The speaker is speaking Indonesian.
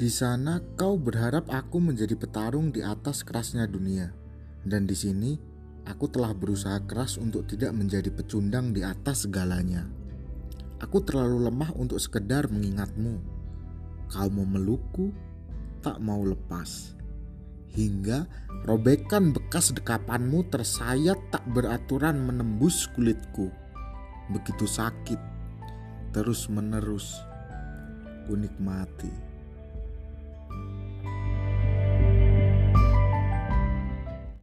Di sana kau berharap aku menjadi petarung di atas kerasnya dunia. Dan di sini aku telah berusaha keras untuk tidak menjadi pecundang di atas segalanya. Aku terlalu lemah untuk sekedar mengingatmu. Kau memelukku, tak mau lepas. Hingga robekan bekas dekapanmu tersayat tak beraturan menembus kulitku. Begitu sakit, terus menerus, kunikmati. nikmati.